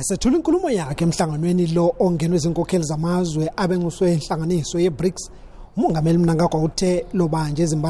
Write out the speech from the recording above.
esethula inkulumo yakhe emhlanganweni lo ongenwe izinkokheli zamazwe abenguswe inhlanganiso ye-BRICS. Umongameli Mnangagwa uthe lo banje eZimbabwe